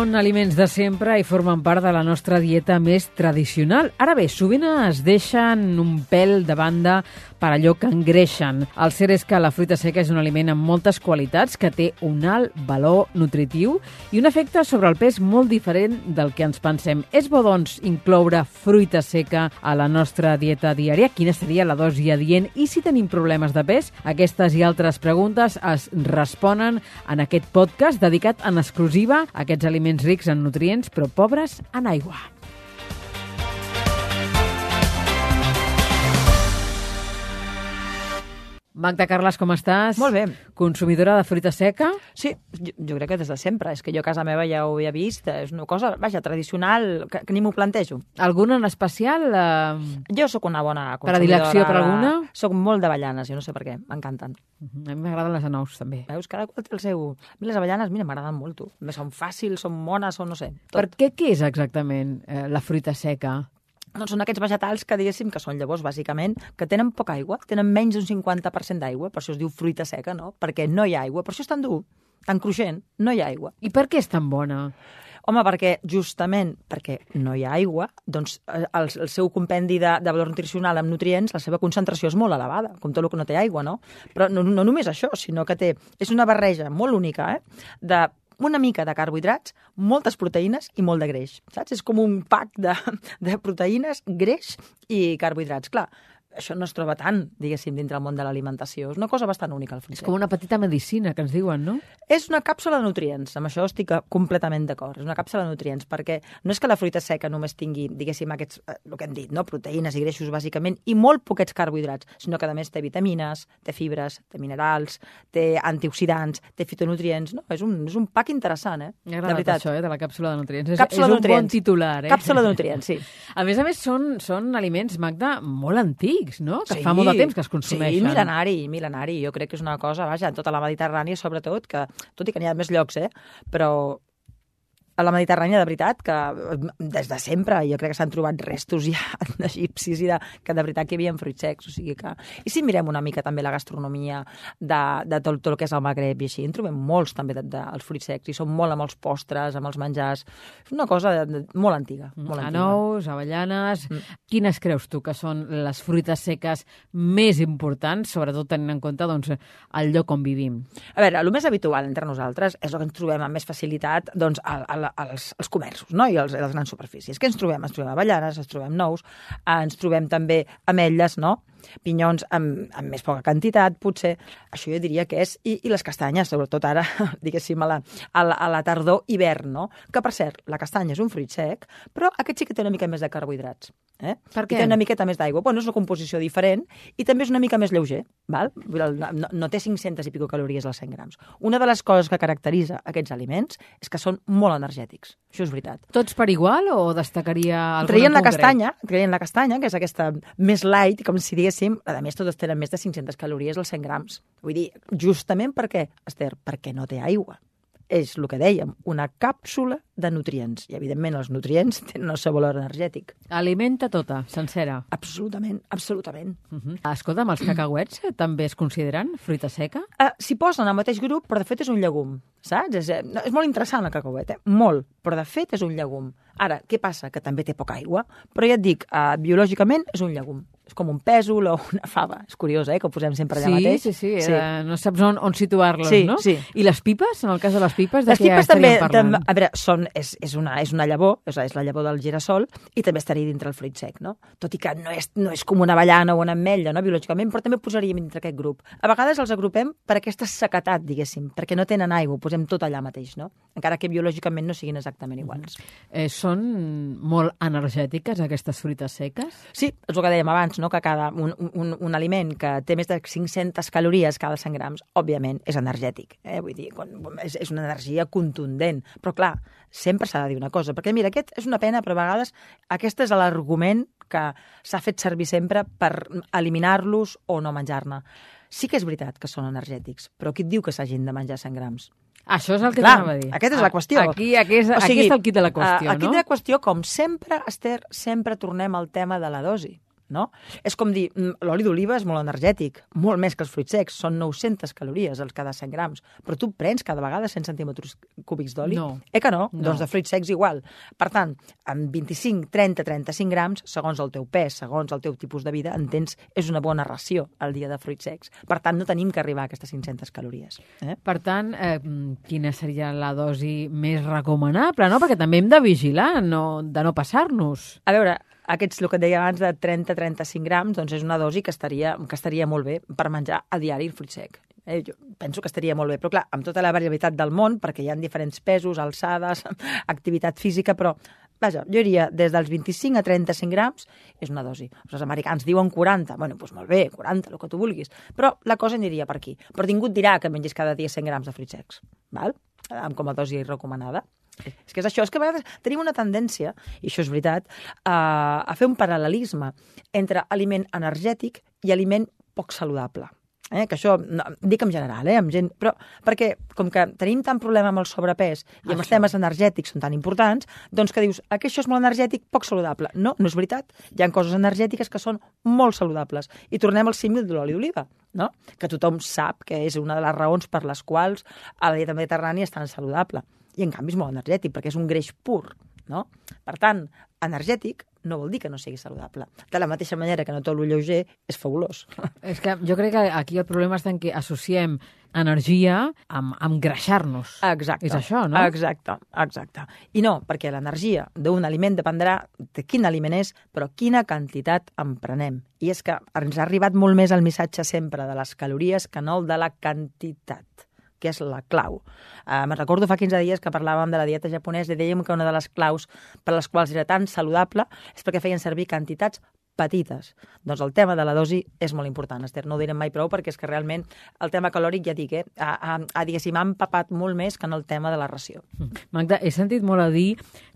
Són aliments de sempre i formen part de la nostra dieta més tradicional. Ara bé, sovint es deixen un pèl de banda per allò que engreixen. El cert és que la fruita seca és un aliment amb moltes qualitats, que té un alt valor nutritiu i un efecte sobre el pes molt diferent del que ens pensem. És bo, doncs, incloure fruita seca a la nostra dieta diària? Quina seria la dosi adient? I si tenim problemes de pes? Aquestes i altres preguntes es responen en aquest podcast dedicat en exclusiva a aquests aliments rics en nutrients però pobres en aigua. Magda Carles, com estàs? Molt bé. Consumidora de fruita seca? Sí, jo, jo crec que des de sempre. És que jo a casa meva ja ho havia vist. És una cosa, vaja, tradicional, que, que ni m'ho plantejo. Alguna en especial? Eh... Jo sóc una bona consumidora. Predilecció per alguna? Soc molt d'avellanes, jo no sé per què, m'encanten. Uh -huh. A mi m'agraden les anous, també. Veus, cada qual té el seu... A mi les avellanes, mira, m'agraden molt, tu. Són fàcils, són mones, són no sé. Tot. Per què què és exactament eh, la fruita seca? Doncs són aquests vegetals que, diguéssim, que són llavors, bàsicament, que tenen poca aigua, tenen menys d'un 50% d'aigua, per això es diu fruita seca, no? Perquè no hi ha aigua, per això és tan dur, tan cruixent, no hi ha aigua. I per què és tan bona? Home, perquè justament perquè no hi ha aigua, doncs el, el seu compendi de, de valor nutricional amb nutrients, la seva concentració és molt elevada, com tot el que no té aigua, no? Però no, no només això, sinó que té, és una barreja molt única, eh? de una mica de carbohidrats, moltes proteïnes i molt de greix. Saps? És com un pack de, de proteïnes, greix i carbohidrats. Clar, això no es troba tant, diguéssim, dintre el món de l'alimentació. És una cosa bastant única, el fruit És com una petita medicina, que ens diuen, no? És una càpsula de nutrients, amb això estic completament d'acord. És una càpsula de nutrients, perquè no és que la fruita seca només tingui, diguéssim, aquests, eh, el que hem dit, no? proteïnes i greixos, bàsicament, i molt poquets carbohidrats, sinó que, a més, té vitamines, té fibres, té minerals, té antioxidants, té fitonutrients, no? És un, és un pack interessant, eh? M'ha agradat això, eh, de la càpsula de nutrients. Càpsula és, és de nutrients. un bon titular, eh? Càpsula de nutrients, sí. A més a més, són, són aliments, Magda, molt antics, no? Que sí, fa molt de temps que es consumeixen. Sí, mil·lenari, mil·lenari. Jo crec que és una cosa, vaja, en tota la Mediterrània, sobretot, que, tot i que n'hi ha més llocs, eh? Però a la Mediterrània, de veritat, que des de sempre jo crec que s'han trobat restos ja d'egipcis i de, que de veritat que hi havia fruits secs. O sigui que... I si mirem una mica també la gastronomia de, de tot, tot el que és el Magreb i així, en trobem molts també dels de, de, fruits secs i són molt amb els postres, amb els menjars. És una cosa de, de, molt antiga. Molt antiga. Anous, avellanes... Mm. Quines creus tu que són les fruites seques més importants, sobretot tenint en compte doncs, el lloc on vivim? A veure, el més habitual entre nosaltres és el que ens trobem amb més facilitat doncs, a, a, als, als comerços no? i als, a les grans superfícies. Què ens trobem? Ens trobem avellanes, ens trobem nous, ens trobem també ametlles, no? Pinyons amb, amb més poca quantitat, potser, això jo diria que és, i, i les castanyes, sobretot ara, diguéssim, a la, a la, a la tardor, hivern, no? Que, per cert, la castanya és un fruit sec, però aquest sí que té una mica més de carbohidrats. Eh? Per què? I té una miqueta més d'aigua. Bueno, és una composició diferent i també és una mica més lleuger, val? No, no té 500 i pico calories als 100 grams. Una de les coses que caracteritza aquests aliments és que són molt energètics. Això és veritat. Tots per igual o destacaria alguna traient la castanya, traient la castanya, que és aquesta més light, com si diguéssim, a més totes tenen més de 500 calories als 100 grams. Vull dir, justament per què, Esther? Perquè no té aigua. És el que dèiem, una càpsula de nutrients. I, evidentment, els nutrients tenen el seu valor energètic. Alimenta tota, sencera. Absolutament, absolutament. Uh -huh. Escolta'm, els cacauets eh, també es consideren fruita seca? Uh, S'hi posen al mateix grup, però de fet és un llegum, saps? És, eh, és molt interessant el cacauet, eh? molt, però de fet és un llegum. Ara, què passa? Que també té poca aigua, però ja et dic, uh, biològicament és un llegum és com un pèsol o una fava. És curiós, eh, que ho posem sempre allà sí, mateix. Sí, sí, sí. Eh, no saps on, on situar-los, sí, no? Sí. I les pipes, en el cas de les pipes, de les què pipes també, parlant? també, a veure, són, és, és, una, és una llavor, és, és la llavor del girassol, i també estaria dintre el fruit sec, no? Tot i que no és, no és com una avellana o una ametlla, no, biològicament, però també ho posaríem dintre aquest grup. A vegades els agrupem per aquesta sequetat, diguéssim, perquè no tenen aigua, ho posem tot allà mateix, no? Encara que biològicament no siguin exactament iguals. Mm eh, són molt energètiques, aquestes fruites seques? Sí, és el que dèiem abans, no? que cada, un, un, un aliment que té més de 500 calories cada 100 grams, òbviament, és energètic. Eh? Vull dir, és, és una energia contundent. Però, clar, sempre s'ha de dir una cosa, perquè, mira, aquest és una pena, però a vegades aquest és l'argument que s'ha fet servir sempre per eliminar-los o no menjar-ne. Sí que és veritat que són energètics, però qui et diu que s'hagin de menjar 100 grams? Això és el que t'anava a dir. aquesta és la Ah, qüestió. Aquí, aquí, és, aquí està el kit de la qüestió, eh, aquí no? de la qüestió, com sempre, Esther, sempre tornem al tema de la dosi. No? És com dir, mm, l'oli d'oliva és molt energètic, molt més que els fruits secs, són 900 calories els cada 100 grams, però tu prens cada vegada 100 centímetres cúbics d'oli? No. Eh que no? No. Doncs de fruits secs igual. Per tant, amb 25, 30, 35 grams, segons el teu pes, segons el teu tipus de vida, entens, és una bona ració el dia de fruits secs. Per tant, no tenim que arribar a aquestes 500 calories. Eh? Per tant, eh, quina seria la dosi més recomanable, no? Perquè també hem de vigilar, no, de no passar-nos. A veure, aquests, el que et deia abans, de 30-35 grams, doncs és una dosi que estaria, que estaria molt bé per menjar a diari el fruit sec. Eh, jo penso que estaria molt bé, però clar, amb tota la variabilitat del món, perquè hi ha diferents pesos, alçades, activitat física, però vaja, jo diria des dels 25 a 35 grams és una dosi. Els americans diuen 40, bueno, doncs molt bé, 40, el que tu vulguis, però la cosa aniria per aquí. Però ningú et dirà que mengis cada dia 100 grams de fruits secs, val? Amb com a dosi recomanada. És que és això, és que a vegades tenim una tendència, i això és veritat, a, a fer un paral·lelisme entre aliment energètic i aliment poc saludable. Eh? Que això, no, dic en general, eh? amb gent, però perquè com que tenim tant problema amb el sobrepès i amb els Això. temes energètics són tan importants, doncs que dius, que això és molt energètic, poc saludable. No, no és veritat. Hi ha coses energètiques que són molt saludables. I tornem al símil de l'oli d'oliva, no? que tothom sap que és una de les raons per les quals a la dieta mediterrània és tan saludable. I en canvi és molt energètic, perquè és un greix pur. No? Per tant, energètic no vol dir que no sigui saludable. De la mateixa manera que no tot lo lleuger és fabulós. És que jo crec que aquí el problema està en que associem energia amb, amb greixar-nos. Exacte. És això, no? Exacte, exacte. I no, perquè l'energia d'un aliment dependrà de quin aliment és, però quina quantitat en prenem. I és que ens ha arribat molt més el missatge sempre de les calories que no el de la quantitat que és la clau. Uh, me'n recordo fa 15 dies que parlàvem de la dieta japonesa i dèiem que una de les claus per les quals era tan saludable és perquè feien servir quantitats petites. Doncs el tema de la dosi és molt important, Esther, no ho direm mai prou perquè és que realment el tema calòric, ja dic, eh, ha, ha, ha, diguéssim, ha empapat molt més que en el tema de la ració. Magda, he sentit molt a dir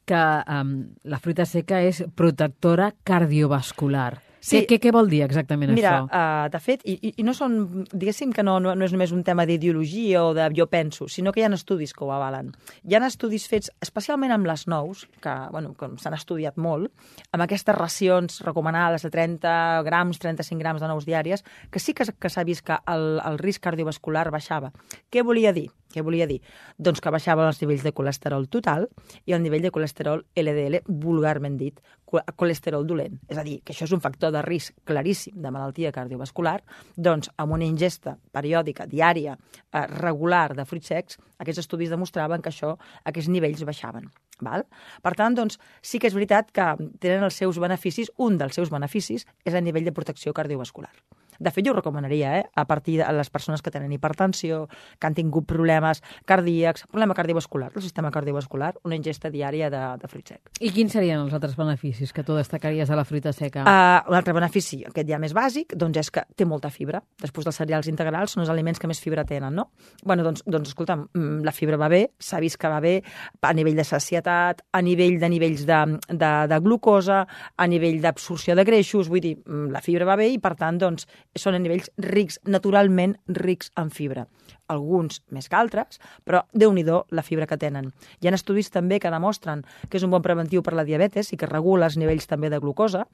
que um, la fruita seca és protectora cardiovascular. Sí. Què, què, què vol dir exactament Mira, això? uh, de fet, i, i, no són, diguéssim que no, no, no és només un tema d'ideologia o de jo penso, sinó que hi ha estudis que ho avalen. Hi ha estudis fets especialment amb les nous, que, bueno, que s'han estudiat molt, amb aquestes racions recomanades de 30 grams, 35 grams de nous diàries, que sí que, que s'ha vist que el, el risc cardiovascular baixava. Què volia dir? Què volia dir? Doncs que baixaven els nivells de colesterol total i el nivell de colesterol LDL, vulgarment dit, co- colesterol dolent. És a dir, que això és un factor de risc claríssim de malaltia cardiovascular, doncs amb una ingesta periòdica, diària, eh, regular de fruits secs, aquests estudis demostraven que això, aquests nivells baixaven. Val? Per tant, doncs, sí que és veritat que tenen els seus beneficis, un dels seus beneficis és a nivell de protecció cardiovascular. De fet, jo ho recomanaria, eh? a partir de les persones que tenen hipertensió, que han tingut problemes cardíacs, problema cardiovascular, el sistema cardiovascular, una ingesta diària de, de fruit sec. I quins serien els altres beneficis que tu destacaries de la fruita seca? Uh, un altre benefici, aquest ja més bàsic, doncs és que té molta fibra. Després dels cereals integrals són els aliments que més fibra tenen, no? bueno, doncs, doncs escolta'm, mm, la fibra va bé, s'ha vist que va bé a nivell de sacietat, a nivell de nivells de, de, de glucosa, a nivell d'absorció de greixos, vull dir, mm, la fibra va bé i, per tant, doncs, són nivells rics, naturalment rics en fibra. Alguns més que altres, però déu nhi la fibra que tenen. Hi ha estudis també que demostren que és un bon preventiu per la diabetes i que regula els nivells també de glucosa,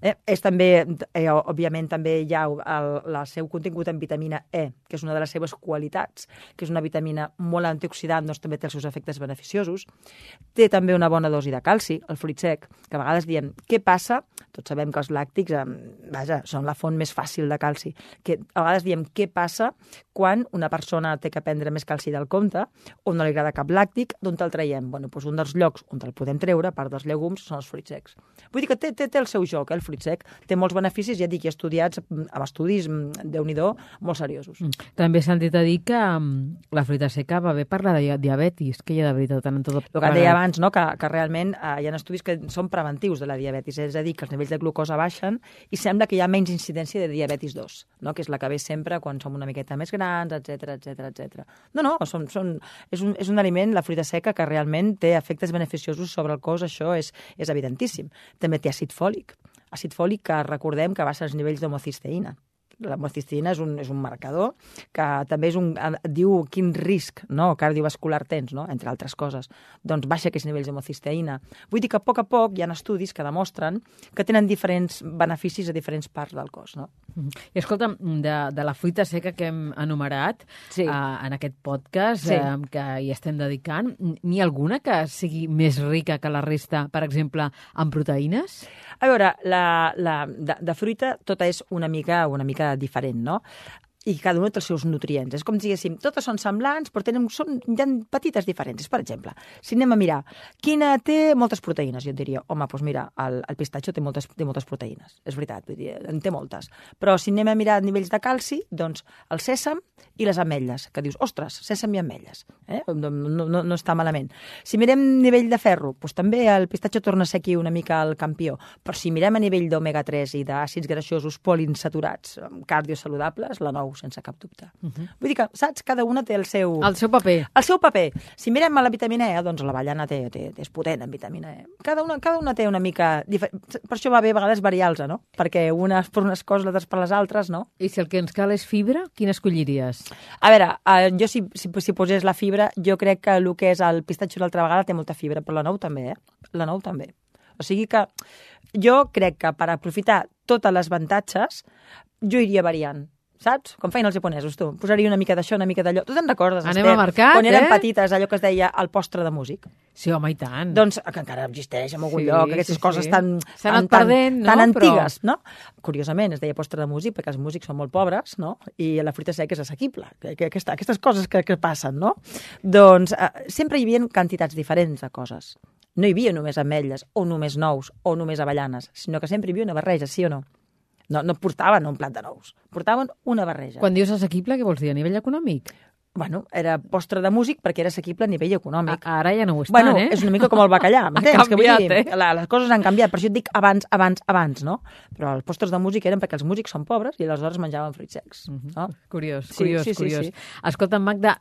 Eh, és també, eh, òbviament, també hi ha el, el seu contingut en vitamina E, que és una de les seves qualitats, que és una vitamina molt antioxidant, doncs també té els seus efectes beneficiosos. Té també una bona dosi de calci, el fruit sec, que a vegades diem, què passa? Tots sabem que els làctics, eh, vaja, són la font més fàcil de calci. Que a vegades diem, què passa quan una persona té que prendre més calci del compte o no li agrada cap làctic, d'on te'l traiem? Bueno, doncs un dels llocs on te'l podem treure, a part dels llegums, són els fruits secs. Vull dir que té, té, té el seu joc, eh, el fruit sec. Té molts beneficis, ja dic, i estudiats mm, amb estudis, mm, déu nhi molt seriosos. Mm. També he sentit a dir que um, la fruita seca va bé per la dia- diabetis, que hi ha de veritat en tot El que deia abans, no? que, que realment eh, hi ha estudis que són preventius de la diabetis, és a dir, que els nivells de glucosa baixen i sembla que hi ha menys incidència de diabetis 2, no? que és la que ve sempre quan som una miqueta més grans, etc etc etc. No, no, són, són, és, un, és un aliment, la fruita seca, que realment té efectes beneficiosos sobre el cos, això és, és evidentíssim. També té àcid fòlic, àcid fòlic que recordem que baixa els nivells d'homocisteïna L'homocisteïna és, un, és un marcador que també és un, diu quin risc no, cardiovascular tens, no? entre altres coses. Doncs baixa aquests nivells d'homocisteïna. Vull dir que a poc a poc hi ha estudis que demostren que tenen diferents beneficis a diferents parts del cos. No? I escolta, de, de la fruita seca que hem enumerat Sí. eh, en aquest podcast Sí. eh, que hi estem dedicant, n'hi ha alguna que sigui més rica que la resta, per exemple, en proteïnes? A veure, la, la, de, de fruita tota és una mica, una mica diferent, no? I cada una té els seus nutrients. És com si diguéssim, totes són semblants, però tenen, són, hi ha petites diferències. Per exemple, si anem a mirar, quina té moltes proteïnes? Jo et diria, home, doncs mira, el, el pistatxo té moltes, té moltes proteïnes, és veritat, vull dir, en té moltes. Però si anem a mirar nivells de calci, doncs el sèsam i les ametlles, que dius, ostres, sèsam i ametlles, eh? no, no, no, està malament. Si mirem nivell de ferro, doncs també el pistatxo torna a ser aquí una mica el campió, però si mirem a nivell d'omega-3 i d'àcids greixosos poliinsaturats, cardiosaludables, la nou, sense cap dubte. Uh -huh. Vull dir que, saps, cada una té el seu... El seu paper. El seu paper. Si mirem a la vitamina E, doncs l'avellana té, té, és potent en vitamina E. Cada una, cada una té una mica... difer- Per això va bé a vegades variar-los, no? Perquè unes per unes coses, l'altres per les altres, no? I si el que ens cal és fibra, quina escolliries? A veure, eh, jo si, si, si posés la fibra, jo crec que el que és el pistatxo l'altra vegada té molta fibra, però la nou també, eh? La nou també. O sigui que jo crec que per aprofitar totes les avantatges, jo iria variant saps? Com feien els japonesos, tu. Posaria una mica d'això, una mica d'allò. Tu te'n recordes, Anem Esther? a mercat, Quan érem eh? petites, allò que es deia el postre de músic. Sí, home, i tant. Doncs que encara existeix en algun Sí, lloc, aquestes sí, coses sí. tan, S'ha tan, anat tan, perdent, no? tan Però- antigues, no? Curiosament, es deia postre de músic perquè els músics són molt pobres, no? I la fruita seca és assequible. Que, que, aquesta, aquestes coses que, que passen, no? Doncs eh, sempre hi havia quantitats diferents de coses. No hi havia només ametlles, o només nous, o només avellanes, sinó que sempre hi havia una barreja, sí o no? No, no portaven un plat de nous, portaven una barreja. Quan dius assequible, què vols dir? A nivell econòmic? Bueno, era postre de músic perquè era assequible a nivell econòmic. A, ara ja no ho estan, Bueno, eh? és una mica com el bacallà, m'entens? Que vull dir, eh? la, les coses han canviat, per això et dic abans, abans, abans, no? Però els postres de músic eren perquè els músics són pobres i aleshores menjaven fruits secs, no? Curiós, Sí, curiós, sí, sí, curiós. sí. Escolta, Magda,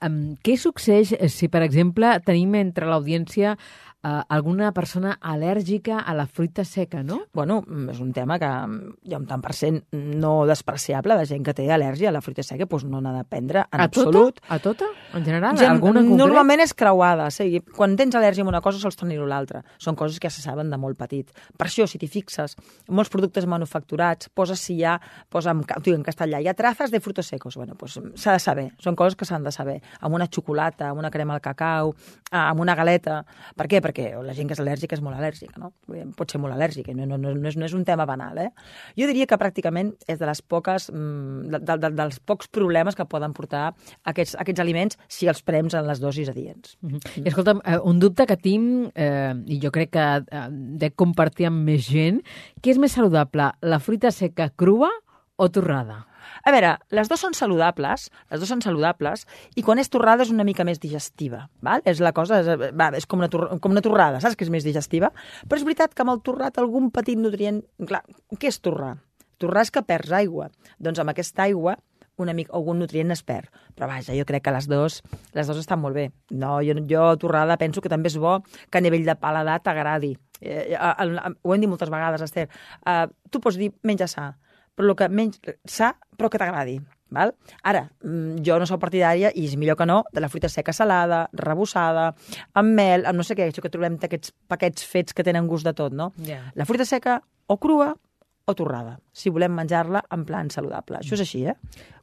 què succeeix si, per exemple, tenim entre l'audiència eh, alguna persona al·lèrgica a la fruita seca, no? Bueno, mm, és un tema que mm, hi ha un tant per cent no despreciable de gent que té al·lèrgia a la fruita seca, doncs no n'ha de prendre en a absolut. tota? A tota? En general? Gent- alguna en? Normalment és creuada. Sí. Quan tens al·lèrgia a una cosa, sols tenir-ho l'altra. Són coses que ja se saben de molt petit. Per això, si t'hi fixes, molts productes manufacturats, posa si hi ha, posa en, en castellà, hi ha trazes de frutos secos. Bueno, pues, s'ha de saber. Són coses que s'han de saber. Amb una xocolata, amb una crema al cacau, amb una galeta. Per què? Perquè la gent que és al·lèrgica és molt al·lèrgica, no? Pot ser molt al·lèrgica, no, no, no, no, és, no és un tema banal, eh? Jo diria que pràcticament és de les poques, mm, de, de, de, dels pocs problemes que poden portar aquests, aquests aliments si els prems en les dosis adients. Mhm. I escolta'm, eh, un dubte que tinc, eh, i jo crec que eh, de compartir amb més gent, què és més saludable, la fruita seca crua o torrada? A veure, les dues són saludables, les dues són saludables, i quan és torrada és una mica més digestiva, val? És la cosa, és, va, és com, una tor com una torrada, saps que és més digestiva? Però és veritat que amb el torrat algun petit nutrient... Clar, què és torrar? Torrar és que perds aigua. Doncs amb aquesta aigua una mica, algun nutrient es perd. Però vaja, jo crec que les dues, les dues estan molt bé. No, jo, jo torrada penso que també és bo que a nivell de paladar t'agradi. Eh, eh, el, ho hem dit moltes vegades, Esther. Eh, tu pots dir menja sa, però el que menys sa, però que t'agradi. Val? Ara, mm, jo no sóc partidària, i és millor que no, de la fruita seca salada, rebossada, amb mel, amb no sé què, això que trobem d'aquests paquets fets que tenen gust de tot, no? Ja. La fruita seca o crua o torrada, si volem menjar-la en plan saludable. Això és així, eh?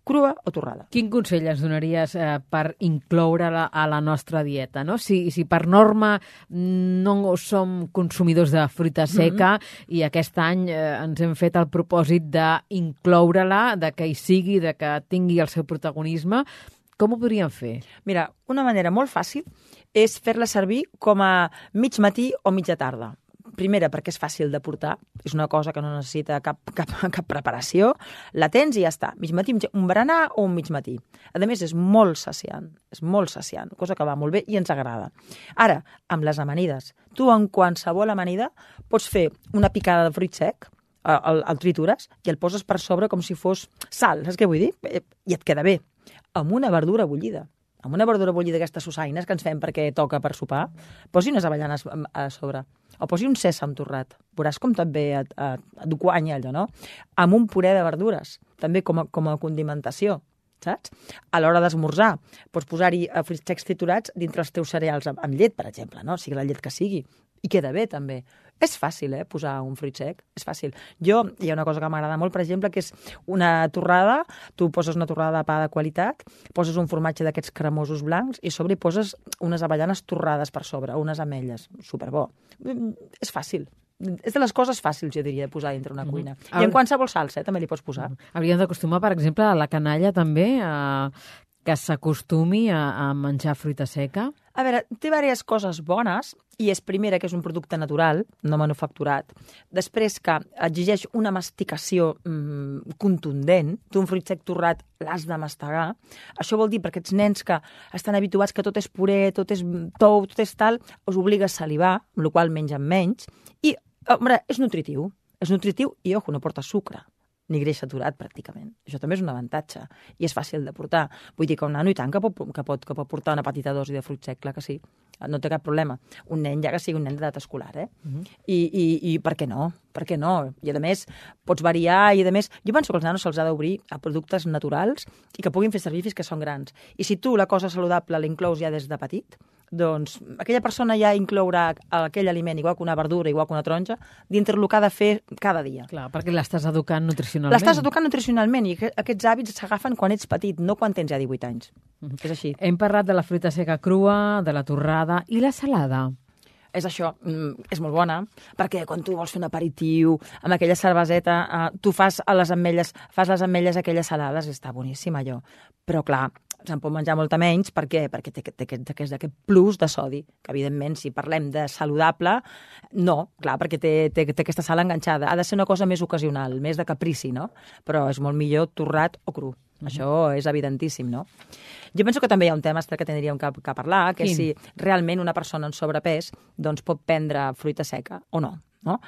Crua o torrada. Quin consell ens donaries eh, per incloure-la a la nostra dieta? No? Si, si per norma no som consumidors de fruita seca i aquest any eh, ens hem fet el propòsit d'incloure-la, de que hi sigui, de que tingui el seu protagonisme, com ho podríem fer? Mira, una manera molt fàcil és fer-la servir com a mig matí o mitja tarda. Primera, perquè és fàcil de portar, és una cosa que no necessita cap, cap, cap preparació, la tens i ja està. Mig matí, un berenar o un mig matí. A més, és molt saciant, és molt saciant, cosa que va molt bé i ens agrada. Ara, amb les amanides. Tu, en qualsevol amanida, pots fer una picada de fruit sec, el, el, el tritures i el poses per sobre com si fos sal, saps què vull dir? Eh, I et queda bé. Amb una verdura bullida. Amb una verdura bullida d'aquestes susaines que ens fem perquè toca per sopar, posi unes avellanes a sobre. O posi un sèsam torrat. Veuràs com també et, et, et guanya allò, no? Amb un puré de verdures, també com a, com a condimentació saps? A l'hora d'esmorzar, pots posar-hi eh, fruits secs triturats dintre els teus cereals amb, amb llet, per exemple, no? sigui la llet que sigui. I queda bé, també. És fàcil, eh, posar un fruit sec, és fàcil. Jo, hi ha una cosa que m'agrada molt, per exemple, que és una torrada, tu poses una torrada de pa de qualitat, poses un formatge d'aquests cremosos blancs i a sobre hi poses unes avellanes torrades per sobre, unes ametlles, superbo. Mm, És fàcil, és de les coses fàcils, jo diria, de posar dintre una cuina. Mm -hmm. I en qualsevol salsa, eh, també li pots posar. Mm -hmm. Hauríem d'acostumar, per exemple, a la canalla també a que s'acostumi a, a menjar fruita seca. A veure, té diverses coses bones, i és primera que és un producte natural, no manufacturat, després que exigeix una masticació mm, contundent, tu un fruit sec torrat l'has de mastegar, això vol dir perquè aquests nens que estan habituats que tot és puré, tot és tou, tot és tal, us obliga a salivar, amb la qual mengen menys, i, home, és nutritiu, és nutritiu i, ojo, no porta sucre ni greix saturat, pràcticament. Això també és un avantatge i és fàcil de portar. Vull dir que un nano i tant que pot, que pot, que pot portar una petita dosi de fruit sec, clar que sí. No té cap problema. Un nen, ja que sigui un nen d'edat escolar, eh? Uh -huh. I, i, I per què no? Per què no? I, a més, pots variar i, a més, jo penso que els nanos se'ls ha d'obrir a productes naturals i que puguin fer servir fins que són grans. I si tu la cosa saludable l'inclous ja des de petit, doncs aquella persona ja inclourà aquell aliment, igual que una verdura, igual que una taronja, dintre el que ha de fer cada dia. Clar, perquè l'estàs educant nutricionalment. L'estàs educant nutricionalment i aquests hàbits s'agafen quan ets petit, no quan tens ja 18 anys. Mm -hmm. És així. Hem parlat de la fruita seca crua, de la torrada i la salada és això, mm, és molt bona, perquè quan tu vols fer un aperitiu amb aquella cerveseta, eh, tu fas a les ametlles, fas les ametlles aquelles salades, està boníssim allò. Però clar, se'n pot menjar molta menys, per què? Perquè té, té, té, té aquest plus de sodi, que evidentment si parlem de saludable, no, clar, perquè té, té, té aquesta sal enganxada. Ha de ser una cosa més ocasional, més de caprici, no? Però és molt millor torrat o cru. Uh -huh. Això és evidentíssim, no? Jo penso que també hi ha un tema que tindríem que, que parlar, que és si realment una persona en sobrepès doncs, pot prendre fruita seca o no. No?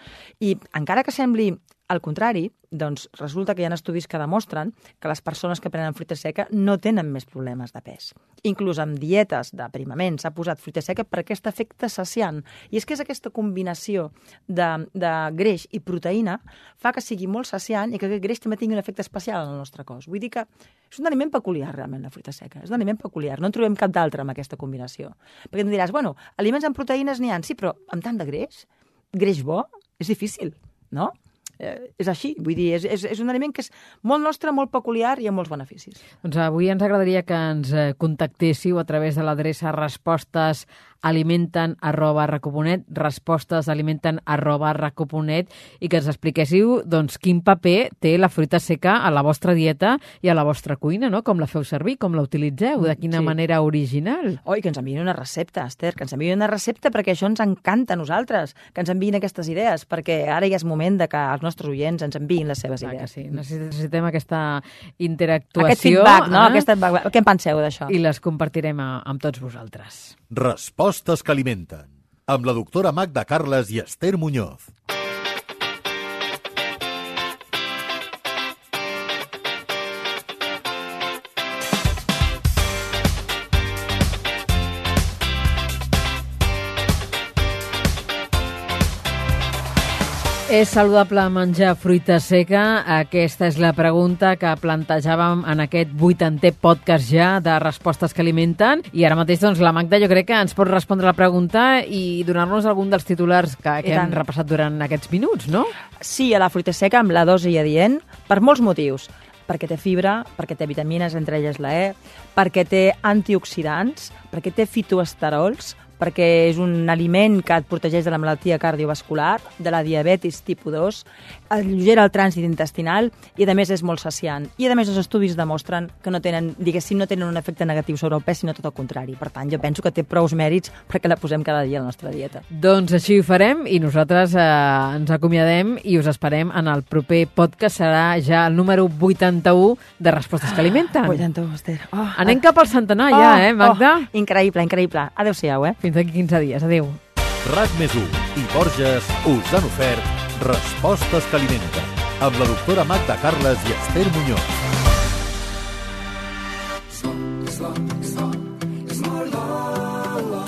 I encara que sembli al contrari, doncs resulta que hi ha estudis que demostren que les persones que prenen fruita seca no tenen més problemes de pes. Inclús amb dietes d'aprimament s'ha posat fruita seca per aquest efecte saciant. I és que és aquesta combinació de, de greix i proteïna fa que sigui molt saciant i que aquest greix també tingui un efecte especial en el nostre cos. Vull dir que és un aliment peculiar, realment, la fruita seca. És un aliment peculiar. No en trobem cap d'altre amb aquesta combinació. Perquè em diràs, bueno, aliments amb proteïnes n'hi ha, sí, però amb tant de greix, greix bo, és difícil, no? eh, és així. Vull dir, és, és, és un aliment que és molt nostre, molt peculiar i amb molts beneficis. Doncs avui ens agradaria que ens eh, contactéssiu a través de l'adreça respostes alimenten arroba racoponet, respostes alimenten arroba racoponet i que ens expliquéssiu doncs, quin paper té la fruita seca a la vostra dieta i a la vostra cuina, no? com la feu servir, com la utilitzeu, de quina sí. manera original. Oh, i que ens enviïn una recepta, Esther, que ens enviïn una recepta perquè això ens encanta a nosaltres, que ens enviïn aquestes idees, perquè ara ja és moment de que els nostres oients ens enviïn les seves Clar idees. sí, necessitem aquesta interactuació. Aquest feedback, no? Eh? Aquest feedback. Què en penseu d'això? I les compartirem a, amb tots vosaltres. Respostes que alimenten. Amb la doctora Magda Carles i Esther Muñoz. És saludable menjar fruita seca? Aquesta és la pregunta que plantejàvem en aquest vuitantè podcast ja de respostes que alimenten. I ara mateix, doncs, la Magda jo crec que ens pot respondre la pregunta i donar-nos algun dels titulars que, que hem repassat durant aquests minuts, no? Sí, a la fruita seca amb la dosi adient, per molts motius perquè té fibra, perquè té vitamines, entre elles la E, perquè té antioxidants, perquè té fitoesterols, perquè és un aliment que et protegeix de la malaltia cardiovascular, de la diabetis tipus 2, allogera el trànsit intestinal i, a més, és molt saciant. I, a més, els estudis demostren que no tenen, diguéssim, no tenen un efecte negatiu sobre el pes, sinó tot el contrari. Per tant, jo penso que té prous mèrits perquè la posem cada dia a la nostra dieta. Doncs així ho farem i nosaltres eh, ens acomiadem i us esperem en el proper podcast. Serà ja el número 81 de Respostes que alimenten. 81, Esther. Oh, Anem cap al centenar ja, eh, Magda? Oh, increïble, increïble. Adéu-siau, eh? Fins d'aquí 15 dies. Adéu. RAC més i Borges us han ofert Respostes que alimenten amb la doctora Magda Carles i Esther Muñoz.